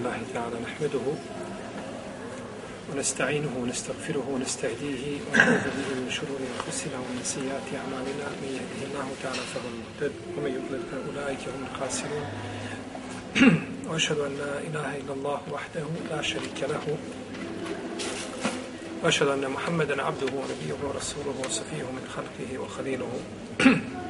الله تعالى نحمده ونستعينه ونستغفره ونستهديه ونعوذ به من شرور أنفسنا ومن سيئات أعمالنا. من يهده الله تعالى فهو المهتد ومن يضلل فأولئك هم الخاسرون. وأشهد أن لا إله إلا الله وحده لا شريك له. وأشهد أن محمدا عبده ونبيه ورسوله وصفيه من خلقه وخليله.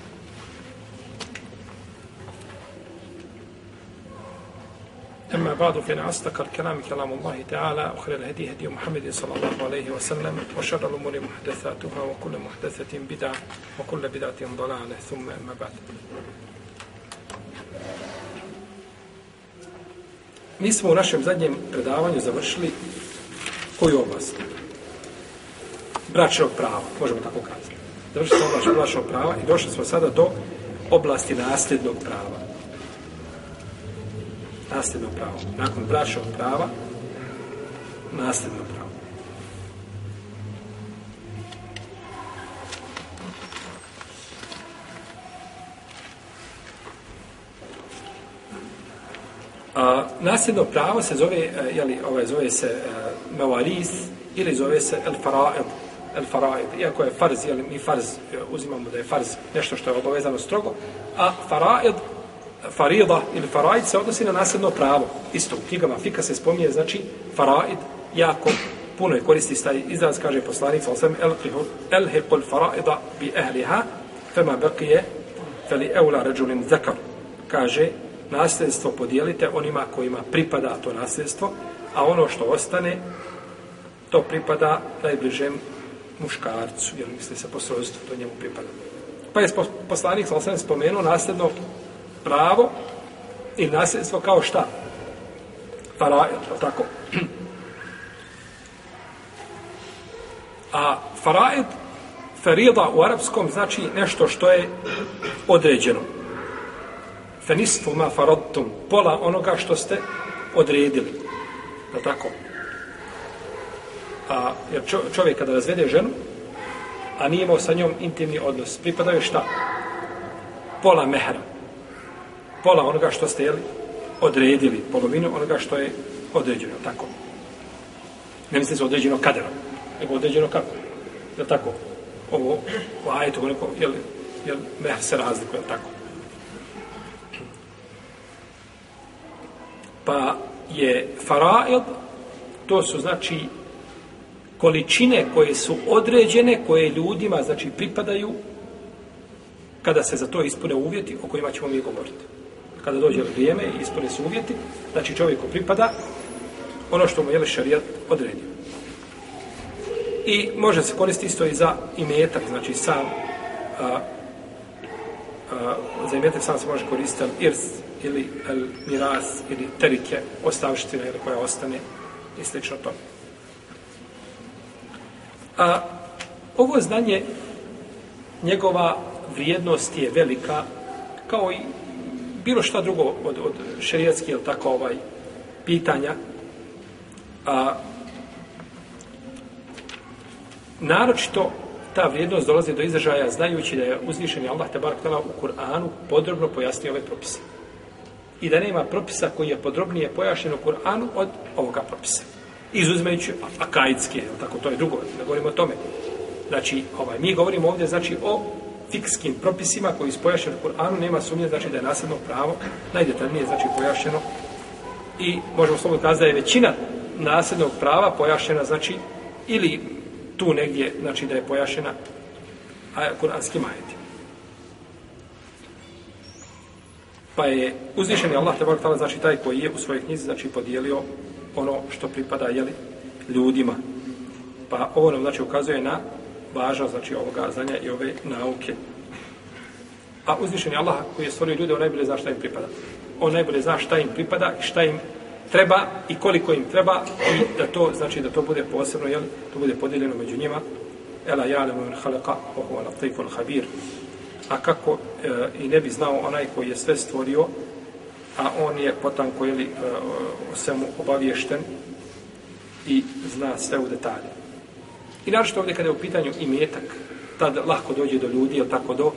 أما بعد فإن أصدق الكلام كلام الله تعالى وخير الهدي هدي محمد صلى الله عليه وسلم وشر الأمور محدثاتها وكل محدثة بدعة وكل بدعة ضلالة ثم أما بعد Mi smo u našem zadnjem predavanju završili koju oblast? Bračnog prava, možemo tako kazati. Završili smo oblast bračnog prava i došli smo sada do oblasti nasljednog prava nasljedno pravo. Nakon bračnog prava, nasljedno pravo. A, nasljedno pravo se zove, e, je jeli, ovaj, zove se e, uh, mevaris ili zove se el faraid. El faraid. Iako je farz, jeli, mi farz e, uzimamo da je farz nešto što je obavezano strogo, a faraid farida ili faraid se odnosi na nasljedno pravo. Isto u knjigama Fika se spominje, znači faraid jako puno je koristi taj izraz, kaže poslanik sa osam el hiqul faraida bi ehliha fema bekije, feli eula ređulin zekar. Kaže, nasljedstvo podijelite onima kojima pripada to nasljedstvo, a ono što ostane, to pripada najbližem muškarcu, jer misli se po svojstvu, to njemu pripada. Pa je poslanik sa osam spomenuo nasljedno pravo i nasljedstvo kao šta? Faraid, tako? A faraid, ferida u arapskom znači nešto što je određeno. Fenistu ma faradtum, pola onoga što ste odredili. Je tako? A, jer čovjek kada razvede ženu, a nije imao sa njom intimni odnos, pripadaju šta? Pola mehra pola onoga što ste jeli, odredili, polovinu onoga što je određeno, tako. Ne mislim se određeno kaderom, nego određeno kako. Je tako? Ovo, u ajetu, neko, jel, jel, meh se razlikuje, tako. Pa je faraid, to su znači količine koje su određene, koje ljudima znači pripadaju kada se za to ispune uvjeti o kojima ćemo mi govoriti kada dođe vrijeme i ispune se uvjeti, znači čovjeku pripada ono što mu je šarijat odredio. I može se koristiti isto i za imetak, znači sam a, a, za imetak sam se može koristiti irs ili el miras ili terike, ostavština ili koja ostane i slično to. A, ovo znanje njegova vrijednost je velika kao i bilo šta drugo od, od šerijatskih, ili tako, ovaj, pitanja, a, naročito ta vrijednost dolazi do izražaja znajući da je uzvišeni Allah te barak u Kur'anu podrobno pojasnio ove propise. I da nema propisa koji je podrobnije pojašnjen u Kur'anu od ovoga propisa. Izuzmejući akaidske, tako to je drugo, da govorimo o tome. Znači, ovaj, mi govorimo ovdje znači o fikskim propisima koji su pojašnjeni u Kur'anu, nema sumnje, znači da je nasljedno pravo najdetaljnije, znači pojašnjeno I možemo slobodno kazati da je većina nasljednog prava pojašena, znači, ili tu negdje, znači da je pojašena kuranskim ajetima. Pa je uzvišeni Allah, te tala, znači taj koji je u svojoj knjizi, znači podijelio ono što pripada, jeli, ljudima. Pa ovo nam, znači, ukazuje na važan, znači ovoga znanja i ove nauke. A uzvišen je Allah koji je stvorio ljude, on najbolje zna šta im pripada. On najbolje zna šta im pripada i šta im treba i koliko im treba i da to, znači da to bude posebno, jel, to bude podijeljeno među njima. Ela ja'lamu min khalaqa wa huwa latiful khabir. a kako e, i ne bi znao onaj koji je sve stvorio, a on je potanko ili e, eh, o svemu obaviješten i zna sve u detalje. I naravno ovdje kada je u pitanju i metak, tad lahko dođe do ljudi, jel tako, do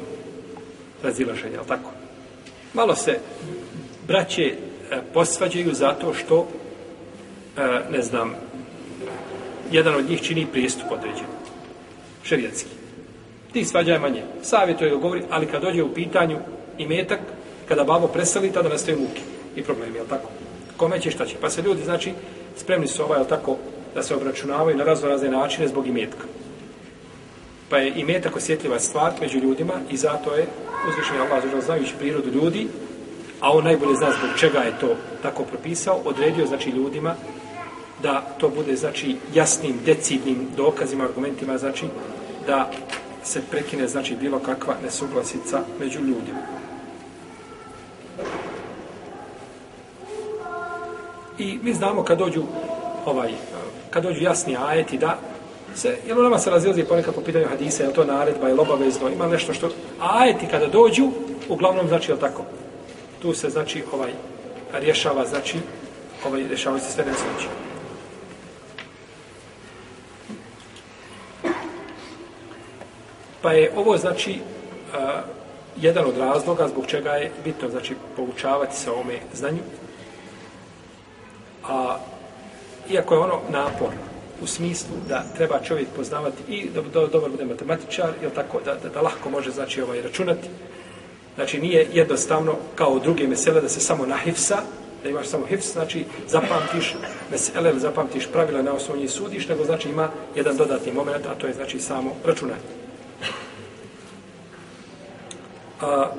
razilaženja, jel tako? Malo se braće e, posvađaju zato što, e, ne znam, jedan od njih čini pristup određen, šerijetski. Ti svađaj manje. Savjetuje ga govori, ali kad dođe u pitanju i metak, kada babo preseli, tada nastaju muke i problemi, jel tako? Kome će šta će? Pa se ljudi, znači, spremni su ovaj, jel tako, da se obračunavaju na razno razne načine zbog imetka. Pa je imetak osjetljiva stvar među ljudima i zato je uzvišenje Allah zažel znajući prirodu ljudi, a on najbolje zna zbog čega je to tako propisao, odredio znači ljudima da to bude znači jasnim, decidnim dokazima, argumentima, znači da se prekine znači bilo kakva nesuglasica među ljudima. I mi znamo kad dođu ovaj kad dođu jasni ajeti da se, jel u nama se razilazi ponekad po pitanju hadisa, je to naredba, je obavezno, ima nešto što, ajeti kada dođu, uglavnom znači je tako. Tu se znači ovaj rješava, znači ovaj rješava se sve nesreće. Pa je ovo znači uh, jedan od razloga zbog čega je bitno znači poučavati se ovome znanju. A iako je ono naporno, u smislu da treba čovjek poznavati i da, do, dobar bude matematičar, jel tako, da, da, da lahko može znači ovaj računati. Znači nije jednostavno kao u druge mesele da se samo na hifsa, da imaš samo hifs, znači zapamtiš mesele ili zapamtiš pravila na osnovu njih sudiš, nego znači ima jedan dodatni moment, a to je znači samo računanje. A,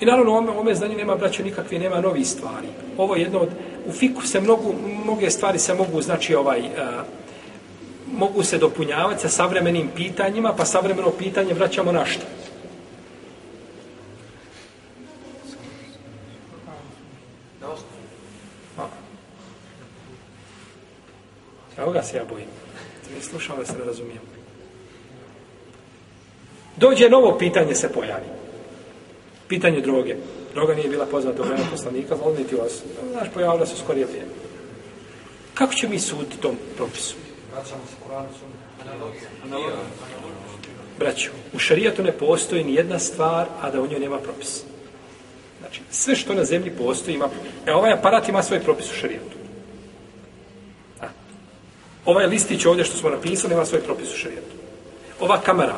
I naravno, ome, ome znanju nema, braće nikakve, nema novi stvari. Ovo je jedno od, u fiku se mnogu, mnoge stvari se mogu, znači, ovaj, a, mogu se dopunjavati sa savremenim pitanjima, pa savremeno pitanje vraćamo na što? Evo ga se ja bojim. Ne slušao da se ne razumijem. Dođe novo pitanje se pojavi. Pitanje droge. Droga nije bila poznata u vremenu poslanika, ali niti vas. Znaš, pojavila se skorije vrijeme. Kako će mi suditi tom propisu? Vraćamo se Kur'anu Braću, u šarijatu ne postoji ni jedna stvar, a da u njoj nema propis. Znači, sve što na zemlji postoji ima. E, ovaj aparat ima svoj propis u šarijatu. A. Ovaj listić ovdje što smo napisali ima svoj propis u šarijatu. Ova kamera,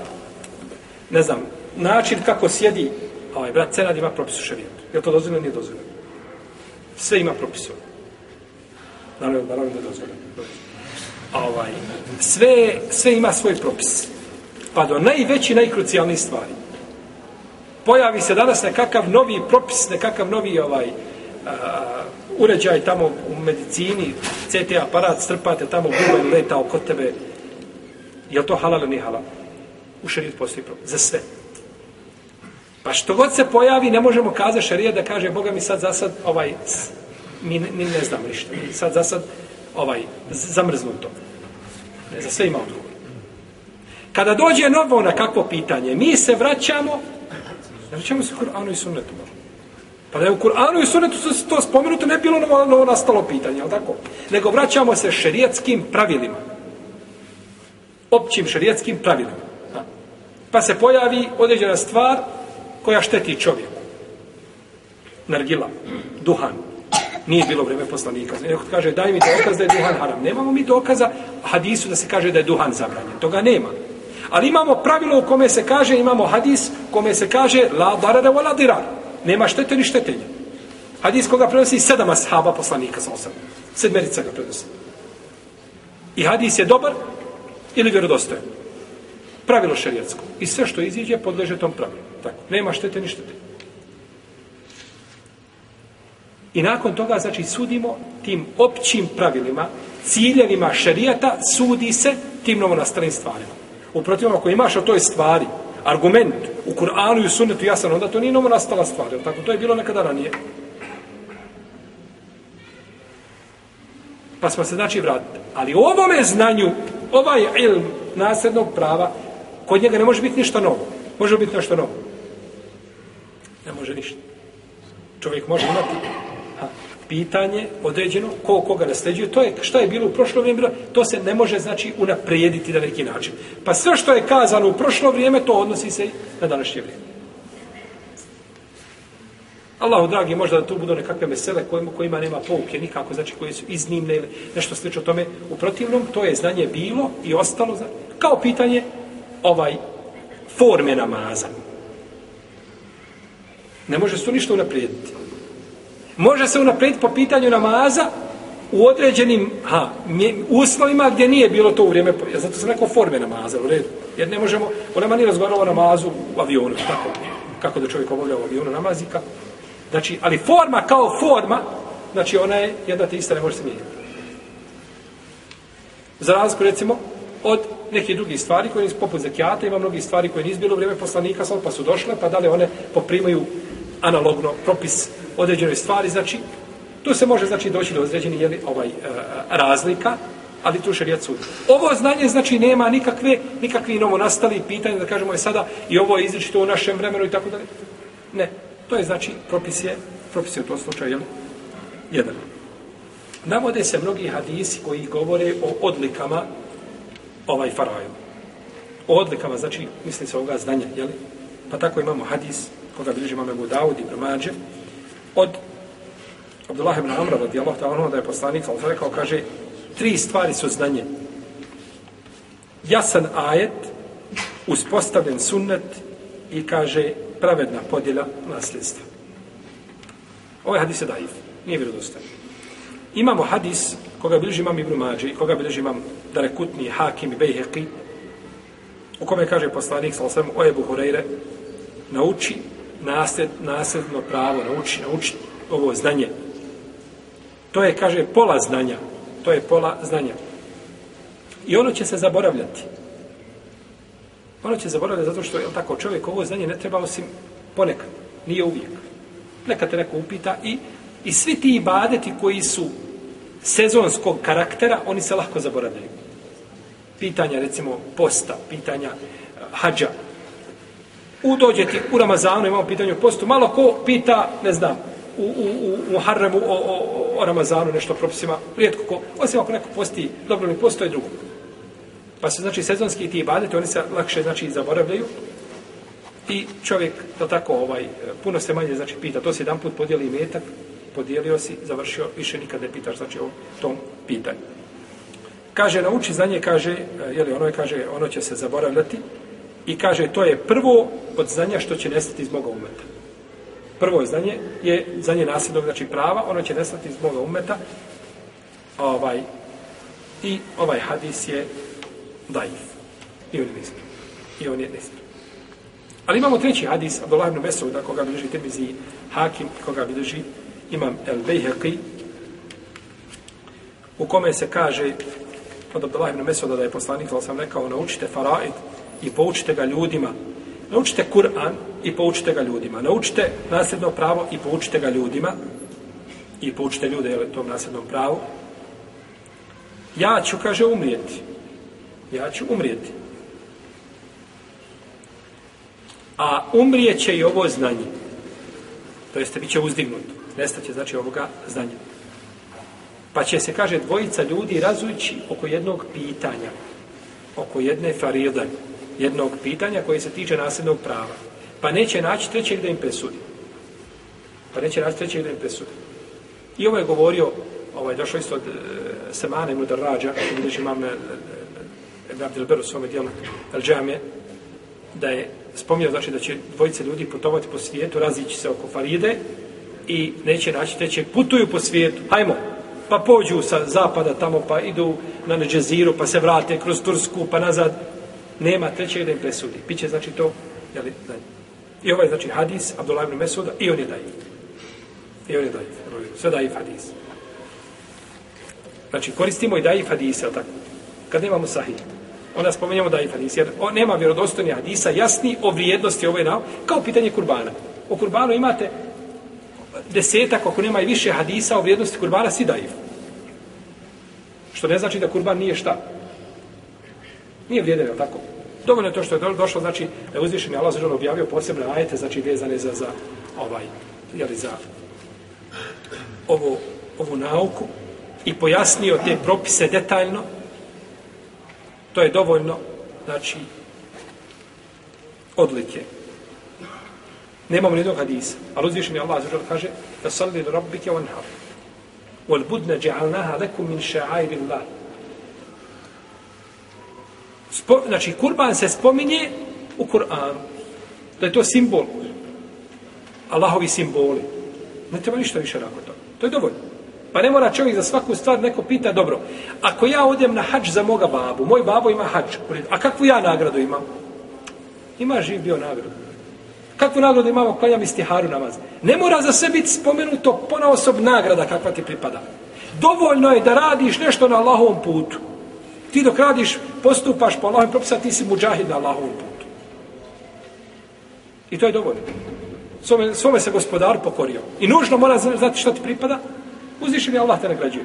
ne znam, način kako sjedi ovaj brat Cenad ima propis u šarijatu. Je to dozvoljeno? Nije dozvoljeno. Sve ima propis. Naravno, naravno da je dozvoljeno ovaj, sve, sve ima svoj propis. Pa do najveći, najkrucijalnijih stvari. Pojavi se danas nekakav novi propis, nekakav novi ovaj, a, uređaj tamo u medicini, CT aparat, strpate tamo bilo i leta oko tebe. Je to halal ili nije halal? U šarijetu postoji propis. Za sve. Pa što god se pojavi, ne možemo kazati šarija da kaže Boga mi sad za sad, ovaj, mi, mi ne znam ništa. Sad za sad, ovaj, zamrznuto. Ne, za sve ima odgovor. Kada dođe novo na kakvo pitanje, mi se vraćamo, vraćamo se Kur'anu i sunnetu. Pa da je u Kur'anu i sunnetu to spomenuto, ne bilo novo, novo nastalo pitanje, ali tako? Nego vraćamo se šerijetskim pravilima. Općim šerijetskim pravilima. Pa se pojavi određena stvar koja šteti čovjeku. Nargila, duhan, nije bilo vreme poslanika. Neko kaže, daj mi dokaz da je duhan haram. Nemamo mi dokaza hadisu da se kaže da je duhan zabranjen. Toga nema. Ali imamo pravilo u kome se kaže, imamo hadis kome se kaže la darara wa la dirar. Nema štete ni štetenja. Hadis koga prenosi sedam ashaba poslanika sa osam. Sedmerica ga prenosi. I hadis je dobar ili vjerodostojan. Pravilo šerijatsko. I sve što iziđe podleže tom pravilu. Tako. Nema štete ni štete. I nakon toga, znači, sudimo tim općim pravilima, ciljevima šarijata, sudi se tim novonastalim stvarima. Uprotiv, ako imaš o toj stvari argument u Kur'anu i u sunnetu jasan, onda to nije novonastala stvar. Tako, to je bilo nekada ranije. Pa smo se, znači, vratili. Ali u ovome znanju, ovaj ilm nasrednog prava, kod njega ne može biti ništa novo. Može biti nešto novo. Ne može ništa. Čovjek može imati ha, pitanje određeno, ko koga nasljeđuje, to je šta je bilo u prošlo vrijeme, to se ne može znači unaprijediti na neki način. Pa sve što je kazano u prošlo vrijeme, to odnosi se i na današnje vrijeme. Allahu dragi, možda da tu budu nekakve mesele kojima, kojima nema pouke nikako, znači koje su iznimne ili nešto slično tome. U protivnom, to je znanje bilo i ostalo, znači, kao pitanje ovaj forme namaza. Ne može se tu ništa unaprijediti. Može se unaprijediti po pitanju namaza u određenim ha, uslovima gdje nije bilo to u vrijeme, ja zato sam rekao forme namaza, u redu. Jer ne možemo, on nema ni razgovarao o namazu u avionu, tako, kako da čovjek obavlja u avionu namaz i kako. Znači, ali forma kao forma, znači ona je jedna te ista, ne može se mijenjati. Za razliku, recimo, od nekih drugih stvari koje nisu poput zakijata, ima mnogih stvari koje nisu bilo u vrijeme poslanika, sad pa su došle, pa da li one poprimaju analogno propis određenoj stvari, znači, tu se može znači doći do određenih jeli, ovaj, e, razlika, ali tu šerijat sud. Ovo znanje znači nema nikakve nikakvi novo nastali pitanja da kažemo je sada i ovo je izričito u našem vremenu i tako dalje. Ne, To je znači propis je, propis je u tom slučaju, jel? Jedan. Navode se mnogi hadisi koji govore o odlikama ovaj faraju. O odlikama, znači, misli se ovoga znanja, jel? Pa tako imamo hadis, koga bliži imamo Ebu Dawud i Mađe, od Abdullah ibn Amra, radijallahu ta'ala, da je poslanik, ali rekao, kaže, tri stvari su znanje. Jasan ajet, uspostavljen sunnet i kaže pravedna podjela nasljedstva. Ovaj hadis je daif, nije vjerodostan. Imamo hadis koga bilježi imam Ibn Mađi, koga bilježi imam Darekutni, Hakim i Bejheqi, u kome kaže poslanik, sal sam, o Ebu Hureyre, nauči nasled, nasljedno pravo, nauči, nauči ovo znanje. To je, kaže, pola znanja. To je pola znanja. I ono će se zaboravljati. Ono će zaboraviti zato što je tako čovjek ovo znanje ne treba osim ponekad, nije uvijek. Nekad te neko upita i, i svi ti ibadeti koji su sezonskog karaktera, oni se lahko zaboravljaju. Pitanja, recimo, posta, pitanja eh, hađa. U dođeti u Ramazanu, imamo pitanje o postu, malo ko pita, ne znam, u, u, u, Muharremu o, o, o Ramazanu, nešto propisima, rijetko ko, osim ako neko posti, dobro mi postoje drugo. Pa su znači sezonski ti ibadeti, oni se lakše znači zaboravljaju. I čovjek to tako ovaj puno se manje znači pita, to se jedan put podijeli metak, podijelio si, završio, više nikad ne pitaš znači o tom pitanju. Kaže nauči znanje, kaže, e, je li ono je kaže, ono će se zaboravljati i kaže to je prvo od znanja što će nestati iz moga umeta. Prvo je znanje je znanje nasljednog znači prava, ono će nestati iz moga umeta. Ovaj i ovaj hadis je daif. I on je nisprav. I on je nisprav. Ali imamo treći hadis, Abdullah ibn Mesauda, koga bilježi Tirmizi Hakim, koga bilježi imam El Bejheqi, u kome se kaže od Abdullah ibn Mesuda da je poslanik, ali sam rekao, naučite faraid i poučite ga ljudima. Naučite Kur'an i poučite ga ljudima. Naučite nasljedno pravo i poučite ga ljudima. I poučite ljude jel, tom nasljednom pravu. Ja ću, kaže, umrijeti ja ću umrijeti. A umrijeće i ovo znanje. To jeste, bit će uzdignuto. Nestaće, znači, ovoga znanja. Pa će se, kaže, dvojica ljudi razući oko jednog pitanja. Oko jedne faride, Jednog pitanja koje se tiče nasljednog prava. Pa neće naći trećeg da im presudi. Pa neće naći trećeg da im presudi. I ovo je govorio, ovaj, došlo isto od e, Semane Ibn Darrađa, gdje imam uh, Ibn Abdel Beru svome dijelu El Džame, da je spomnio znači da će dvojice ljudi putovati po svijetu, razići se oko Faride i neće naći trećeg, putuju po svijetu, hajmo, pa pođu sa zapada tamo, pa idu na Neđeziru, pa se vrate kroz Tursku, pa nazad, nema trećeg da im presudi. Biće znači to, jeli, da I ovaj znači hadis, Abdullah ibn Mesuda, i on je dajiv. I on je dajiv. Sve dajiv hadis. Znači, koristimo i dajiv hadis, je tako? Kad nemamo sahih onda spomenjamo da hadis, jer on nema vjerodostojni hadisa jasni o vrijednosti ove nav, kao pitanje kurbana. O kurbanu imate desetak, ako nema i više hadisa o vrijednosti kurbana, si daiv. Što ne znači da kurban nije šta? Nije vrijedan, je tako? Dovoljno je to što je došlo, znači da je uzvišen Allah zađer objavio posebne ajete, znači vezane za, za ovaj, jeli, za ovo, ovu nauku i pojasnio te propise detaljno, to je dovoljno, znači, odlike. Nemamo nijednog hadisa, ali uzvišen je Allah zađer kaže Fasalli li rabbike on har. Wal budne dja'alnaha lekum min ša'ajri Allah. Spo, znači, kurban se spominje u Kur'anu. Da je to simbol. Allahovi simboli. Ne treba ništa više rako to. To je dovoljno. Pa ne mora čovjek za svaku stvar neko pita, dobro, ako ja odem na hađ za moga babu, moj babo ima hađ, a kakvu ja nagradu imam? Ima živ bio nagradu. Kakvu nagradu imamo klanjam istiharu namaz? Ne mora za sve biti spomenuto ponaosob nagrada kakva ti pripada. Dovoljno je da radiš nešto na Allahovom putu. Ti dok radiš, postupaš po Allahovim propisima, ti si muđahid na Allahovom putu. I to je dovoljno. Svome, svome se gospodar pokorio. I nužno mora znati što ti pripada. Uzvišen je Allah te nagrađuje.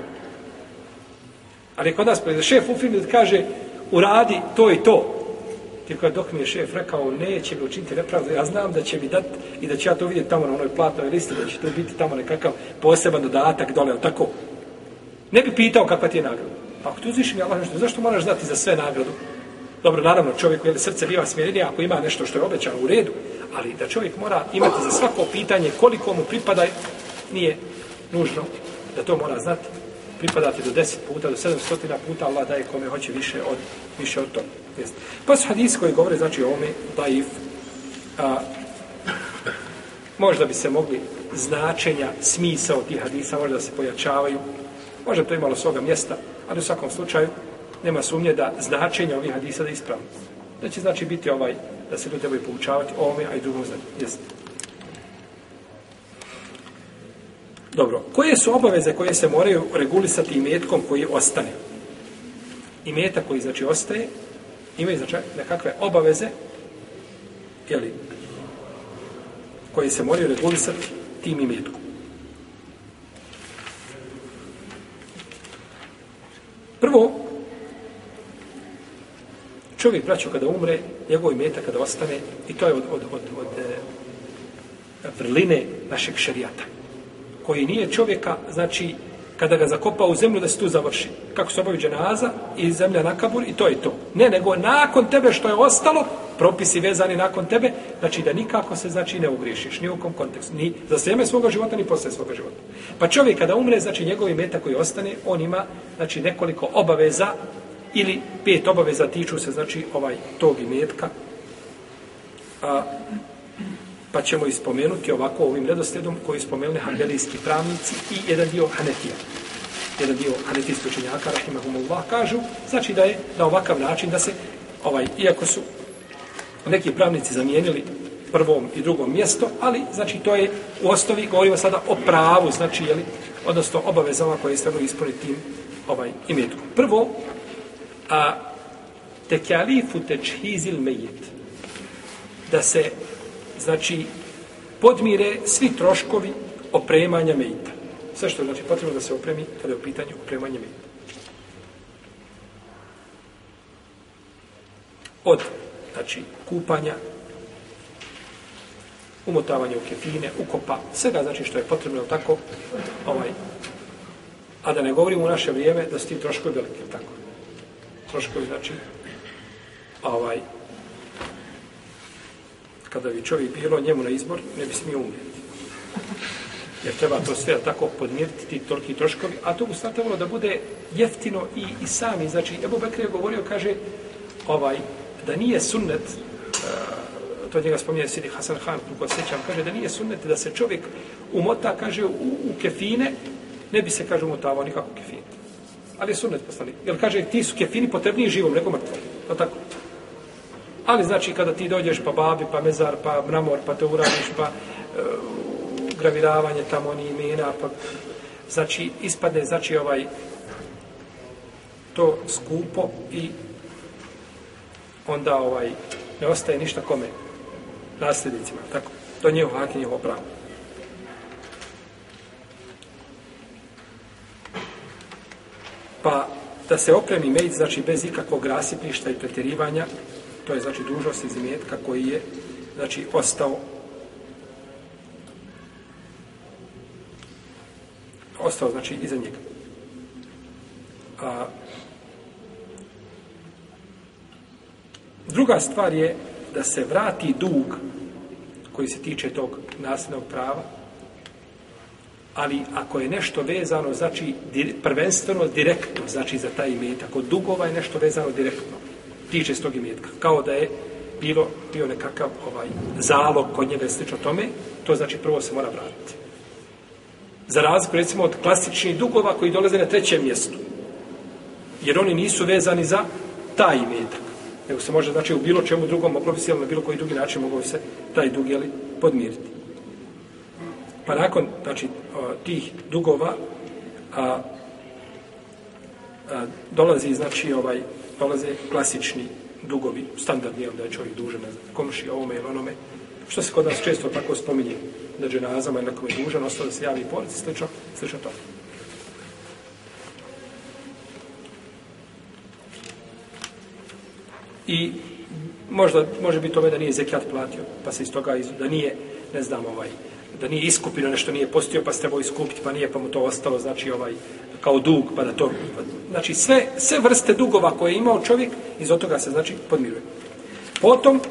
Ali kod nas, šef u firmi kaže, uradi to i to. Ti koja dok mi je šef rekao, neće mi učiniti nepravdu, ja znam da će mi dati i da će ja to vidjeti tamo na onoj platnoj listi, da će to biti tamo nekakav poseban dodatak dole, tako. Ne bi pitao kakva ti je nagrada. Pa ako ti uzviši mi Allah nešto, zašto moraš znati za sve nagradu? Dobro, naravno, čovjek je srce biva smjerenije ako ima nešto što je obećano u redu, ali da čovjek mora imati za svako pitanje koliko mu pripada, nije nužno da to mora znati pripadati do 10 puta, do 700 puta, Allah daje kome hoće više od, više od toga. Jest. Pa su hadisi koji govore, znači, o ovome, daif, a, možda bi se mogli značenja, smisa od tih hadisa, možda da se pojačavaju, možda to imalo svoga mjesta, ali u svakom slučaju nema sumnje da značenja ovih hadisa da ispravno. Da će znači biti ovaj, da se ljudi trebaju poučavati o ovome, a i drugom znači. Jeste. Dobro, koje su obaveze koje se moraju regulisati imetkom koji ostane? Imeta koji znači ostaje, imaju znači nekakve obaveze, jeli, koje se moraju regulisati tim imetkom. Prvo, čovjek, braćo, kada umre, njegov imetak kada ostane, i to je od, od, od, od, od vrline našeg šarijata koji nije čovjeka, znači, kada ga zakopa u zemlju, da se tu završi. Kako se obavi dženaza i zemlja na kabur i to je to. Ne, nego nakon tebe što je ostalo, propisi vezani nakon tebe, znači da nikako se znači ne ugriješiš, ni u kom kontekstu, ni za sveme svoga života, ni posle svoga života. Pa čovjek kada umre, znači njegovi meta koji ostane, on ima znači nekoliko obaveza ili pet obaveza tiču se znači ovaj tog imetka. A, pa ćemo ispomenuti ovako ovim redosledom koji spomenuli hanbelijski pravnici i jedan dio hanetija. Jedan dio hanetijski učenjaka, rahimahumullah, kažu, znači da je na ovakav način da se, ovaj, iako su neki pravnici zamijenili prvom i drugom mjesto, ali znači to je u osnovi, govorimo sada o pravu, znači, jeli, odnosno obavezama koje se trebaju ispuniti tim ovaj, imetkom. Prvo, a tekjalifu tečhizil mejit, da se znači, podmire svi troškovi opremanja mejta. Sve što je, znači potrebno da se opremi kada je u pitanju opremanja mejta. Od, znači, kupanja, umotavanja u kefine, ukopa, svega znači što je potrebno tako, ovaj, a da ne govorimo u naše vrijeme da su ti troškovi veliki, tako. Troškovi, znači, ovaj, kada bi čovjek bilo njemu na izbor, ne bi smio umjeti. Jer treba to sve tako podmiriti, ti toliki troškovi, a to ustavljalo da bude jeftino i, i sami. Znači, Ebu Bekri je govorio, kaže, ovaj, da nije sunnet, uh, to njega spominje Sidi Hasan Khan, kako sećam, kaže da nije sunnet da se čovjek umota, kaže, u, u kefine, ne bi se, kaže, umotavao nikako kefine. Ali je sunnet postali. Jer kaže, ti su kefini potrebniji živom, nego mrtvom. To tako. Ali znači kada ti dođeš pa babi, pa mezar, pa mramor, pa to uradiš, pa e, graviravanje tamo ni imena, pa znači ispadne znači ovaj to skupo i onda ovaj ne ostaje ništa kome nasljednicima, tako. To nije njihov hak i njihov pravo. Pa da se opremi mejt, znači bez ikakvog rasipništa i pretjerivanja, to je znači dužnost iz imetka koji je znači ostao. Ostao znači iza njega. A druga stvar je da se vrati dug koji se tiče tog nasljednog prava ali ako je nešto vezano znači prvenstveno direktno znači za taj imetak od dugova je nešto vezano direktno tiče s tog imetka, kao da je bilo, bio nekakav ovaj, zalog kod njega slično tome, to znači prvo se mora vratiti. Za razliku, recimo, od klasičnih dugova koji dolaze na trećem mjestu. Jer oni nisu vezani za taj imetak. Nego se može, znači, u bilo čemu drugom moglo bi se, na bilo koji drugi način moglo bi se taj dug, jeli, podmiriti. Pa nakon, znači, tih dugova, a, a, dolazi, znači, ovaj, dolaze klasični dugovi, standardni, da je čovjek dužan, ne znam, komši ovome ili onome, što se kod nas često tako spominje, da je dženazama ili nekom je dužan, ostalo da se javi porci, slično, slično to. I možda, može biti ove da nije zekijat platio, pa se iz toga, iz, da nije, ne znam, ovaj, da nije iskupino nešto nije postio, pa se trebao iskupiti, pa nije, pa mu to ostalo, znači, ovaj, kao dug, pa da to... Znači, sve, sve vrste dugova koje je imao čovjek, iz toga se, znači, podmiruje. Potom,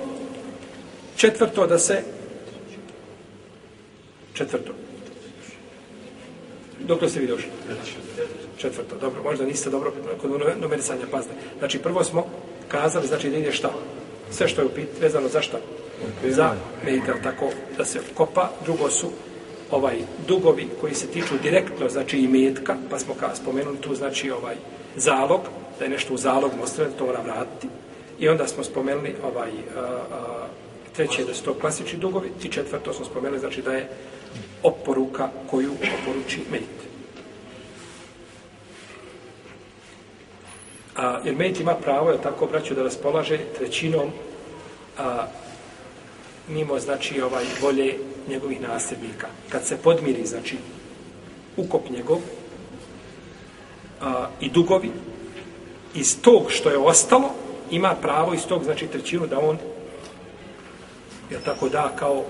četvrto da se... Četvrto. Dok se vi došli? Četvrto, dobro, možda niste dobro kod numerisanja pazne. Znači, prvo smo kazali, znači, da ide šta? Sve što je upit, vezano za šta? Za meditar, tako da se kopa. Drugo su ovaj dugovi koji se tiču direktno znači i metka, pa smo ka spomenuli tu znači ovaj zalog, da je nešto u zalog mostre, to mora vratiti. I onda smo spomenuli ovaj a, a, treće da su to klasični dugovi i četvrto smo spomenuli znači da je oporuka koju oporuči medit. A, jer medit ima pravo, je tako, braću, da raspolaže trećinom a, mimo, znači, ovaj volje njegovih nasljednika. Kad se podmiri, znači, ukop njegov a, i dugovi, iz tog što je ostalo, ima pravo iz tog, znači, trećinu da on je tako da kao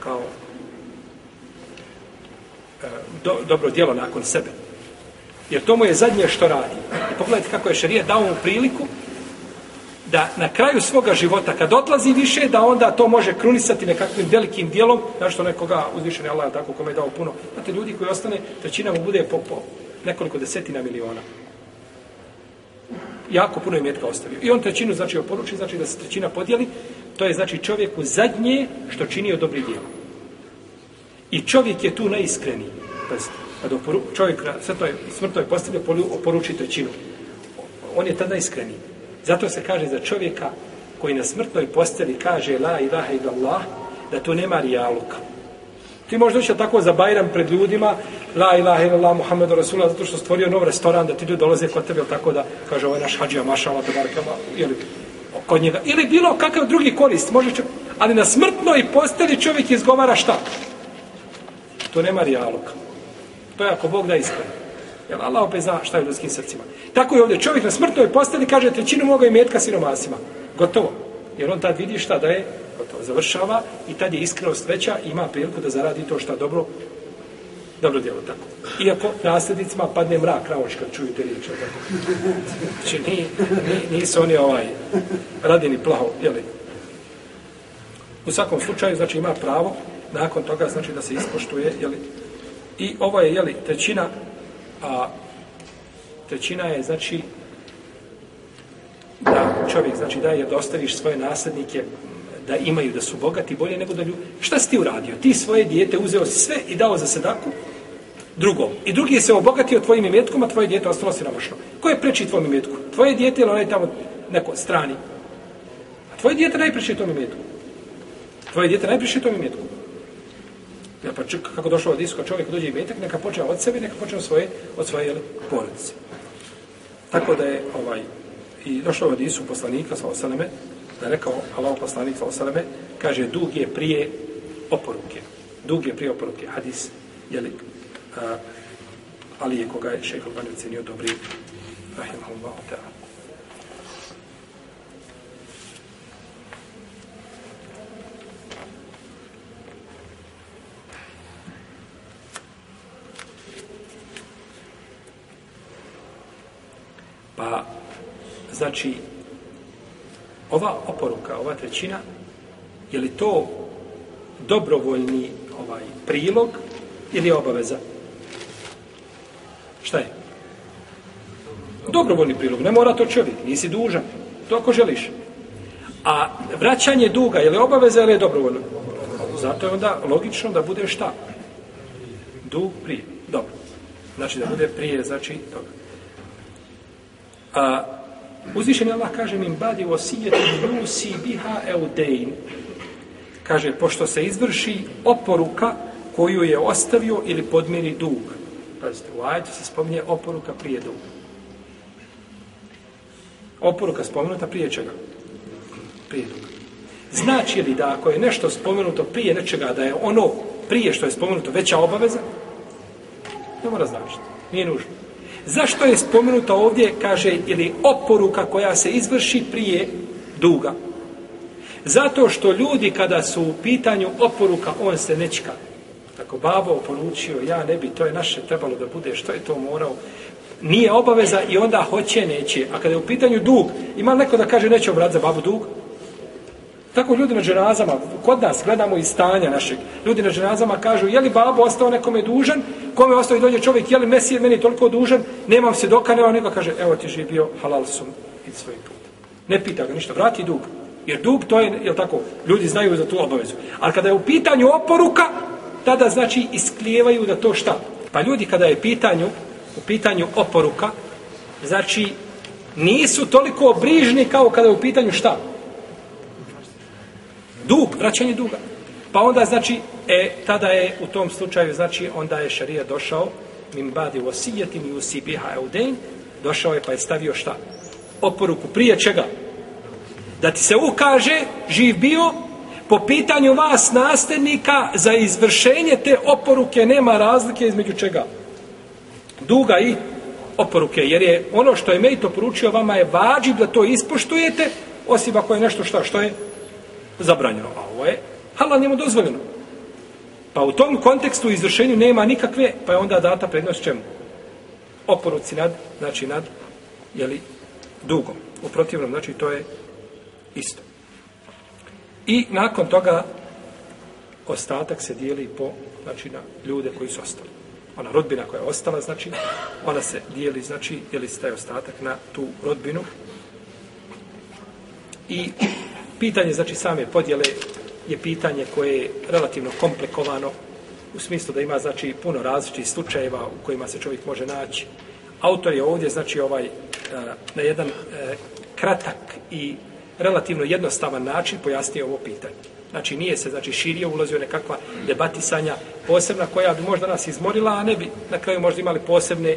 kao e, do, dobro djelo nakon sebe. Jer to mu je zadnje što radi. I pogledajte kako je šarija dao mu priliku da na kraju svoga života, kad odlazi više, da onda to može krunisati nekakvim velikim dijelom, znaš što nekoga uzvišen je Allah tako kome je dao puno. Znate, ljudi koji ostane, trećina mu bude po, po nekoliko desetina miliona. Jako puno je metka ostavio. I on trećinu, znači, oporuči, znači da se trećina podijeli, to je, znači, čovjeku zadnje što čini od dobri dijela. I čovjek je tu najiskreniji. Pazite, kad oporu, čovjek na smrtnoj, smrtnoj postavlja, oporuči trećinu. On je tada iskreniji. Zato se kaže za čovjeka koji na smrtnoj posteli kaže la ilaha illallah, da to nema rijaluka. Ti možeš doći tako za Bajram pred ljudima, la ilaha illallah Muhammedu Rasulullah, zato što stvorio nov restoran, da ti ljudi dolaze kod tebe, tako da kaže ovaj naš hađija, mašala, te barakama, ili kod njega. Ili bilo kakav drugi korist, može čovjek, ali na smrtnoj posteli čovjek izgovara šta? To nema rijaluka. To je ako Bog da iskreno. Jer Allah opet zna šta je u ljudskim srcima. Tako je ovdje čovjek na smrtnoj posteli kaže trećinu moga imetka siromasima. Gotovo. Jer on tad vidi šta da je gotovo. Završava i tad je iskrenost veća i ima priliku da zaradi to šta dobro dobro djelo tako. Iako nasljednicima padne mrak na oči kad čuju te riječi. Tako. Znači ni, ni, nisu oni ovaj radini plaho, jeli. U svakom slučaju, znači ima pravo nakon toga, znači da se ispoštuje, jeli. I ovo je, jeli, trećina a trećina je znači da čovjek znači da je dostaviš svoje nasljednike da imaju da su bogati bolje nego da ljudi šta si ti uradio? Ti svoje dijete uzeo sve i dao za sedaku drugom. I drugi je se obogatio tvojim imetkom a tvoje dijete ostalo siromašno. Ko je preči tvojim imetku? Tvoje dijete ili onaj tamo neko strani? A tvoje dijete najpreči tom imetku. Tvoje dijete najpreči tom imetku. Ja pa ček, kako došao od iska čovjek dođe i metak, neka počne od sebe, neka počne od svoje, od svoje jel, porodice. Tako da je ovaj, i došao od Isu poslanika, sa osaleme, da je rekao Allah poslanik, sa osaleme, kaže, dug je prije oporuke. Dug je prije oporuke. Hadis, jeli, a, ali je koga je šeho Bani cenio dobri, rahimahullahu ta'ala. Pa, znači, ova oporuka, ova trećina, je li to dobrovoljni ovaj prilog ili obaveza? Šta je? Dobrovoljni prilog, ne mora to čovjek, nisi dužan. To ako želiš. A vraćanje duga, je li obaveza ili je dobrovoljno? Zato je onda logično da bude šta? Dug prije. Dobro. Znači da bude prije, znači toga. A, uzvišen Allah kaže min badi osijetu nusi biha eudein. Kaže, pošto se izvrši oporuka koju je ostavio ili podmiri dug. Pazite, u ajetu se spominje oporuka prije duga. Oporuka spomenuta prije čega? Prije duga. Znači li da ako je nešto spomenuto prije nečega, da je ono prije što je spomenuto veća obaveza? Ne mora značiti. Nije nužno. Zašto je spomenuta ovdje, kaže, ili oporuka koja se izvrši prije duga? Zato što ljudi kada su u pitanju oporuka, on se nečka. Tako babo oporučio, ja ne bi, to je naše trebalo da bude, što je to morao? Nije obaveza i onda hoće, neće. A kada je u pitanju dug, ima neko da kaže neće obrat za babu dug? Tako ljudi na dženazama, kod nas gledamo iz stanja našeg, ljudi na dženazama kažu, je li babo ostao nekome dužan, kome ostao i dođe čovjek, je li mesije meni toliko dužan, nemam se doka, nemam nego kaže, evo ti živio halal sum i svoj put. Ne pita ga ništa, vrati dug. Jer dug to je, je tako, ljudi znaju za tu obavezu. Ali kada je u pitanju oporuka, tada znači isklijevaju da to šta. Pa ljudi kada je pitanju, u pitanju oporuka, znači nisu toliko brižni kao kada je u pitanju šta. Dug, vraćanje duga. Pa onda znači, e, tada je u tom slučaju, znači, onda je šarija došao, min badi u osijetim i usibiha sibiha eudein, došao je pa je stavio šta? Oporuku prije čega? Da ti se ukaže, živ bio, po pitanju vas nasljednika za izvršenje te oporuke nema razlike između čega? Duga i oporuke. Jer je ono što je Mejto poručio vama je vađib da to ispoštujete, osim ako je nešto šta, što je zabranjeno. A ovo je halal njemu dozvoljeno. Pa u tom kontekstu izvršenju nema nikakve, pa je onda data prednost čemu? Oporuci nad, znači nad, jeli, dugom. U protivnom, znači to je isto. I nakon toga ostatak se dijeli po, znači na ljude koji su ostali. Ona rodbina koja je ostala, znači, ona se dijeli, znači, dijeli se taj ostatak na tu rodbinu. I pitanje, znači, same podjele je pitanje koje je relativno komplikovano u smislu da ima, znači, puno različitih slučajeva u kojima se čovjek može naći. Autor je ovdje, znači, ovaj, na jedan e, kratak i relativno jednostavan način pojasnio ovo pitanje. Znači nije se znači širio, ulazio nekakva debatisanja posebna koja bi možda nas izmorila, a ne bi na kraju možda imali posebne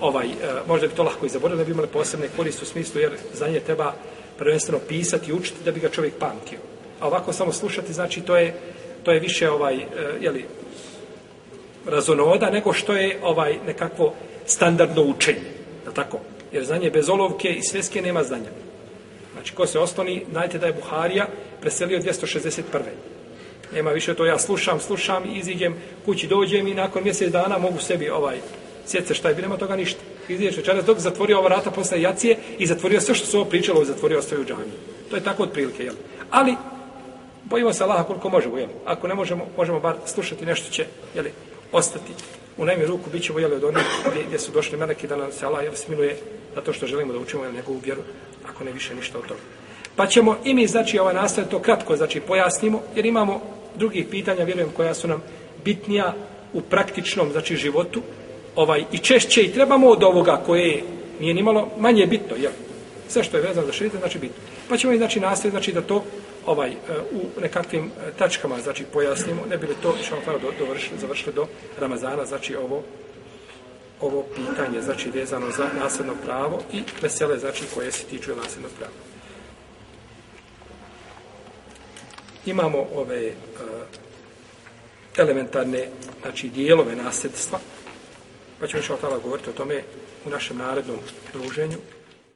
ovaj, e, možda bi to lahko i zaboravili, ne bi imali posebne koriste u smislu jer za nje treba prvenstveno pisati i učiti da bi ga čovjek pamtio. A ovako samo slušati, znači to je, to je više ovaj, e, je li, razonoda nego što je ovaj nekakvo standardno učenje. Je tako? Jer znanje bez olovke i sveske nema znanja. Znači, ko se ostoni, znajte da je Buharija preselio 261. Nema više to, ja slušam, slušam, iziđem, kući dođem i nakon mjesec dana mogu sebi ovaj sjece šta je bi, nema toga ništa. Iziđeš večeras dok zatvorio ova rata posle jacije i zatvorio sve što su ovo pričalo zatvorio ostaje u džami. To je tako otprilike, jel? Ali, bojimo se Allaha koliko možemo, jel? Ako ne možemo, možemo bar slušati nešto će, jel? Ostati. U najmi ruku bit ćemo, jel, od onih gdje, gdje su došli meleki da nam se Allah, jel, smiluje zato što želimo da učimo, jel, njegovu vjeru ako ne više ništa od toga. Pa ćemo i mi, znači, ova nastaviti to kratko, znači, pojasnimo, jer imamo drugih pitanja, vjerujem, koja su nam bitnija u praktičnom, znači, životu, ovaj, i češće i trebamo od ovoga koje nije ni malo manje bitno, jel? Sve što je vezano za širite, znači bitno. Pa ćemo i, znači, nastaviti, znači, da to ovaj, e, u nekakvim e, tačkama, znači, pojasnimo, ne bi li to, što do, dovršili, završili do Ramazana, znači, ovo, ovo pitanje, znači vezano za nasljedno pravo i vesele, znači koje se tiču nasljednog prava. Imamo ove uh, elementarne, znači dijelove nasljedstva, pa ćemo što tala govoriti o tome u našem narednom druženju.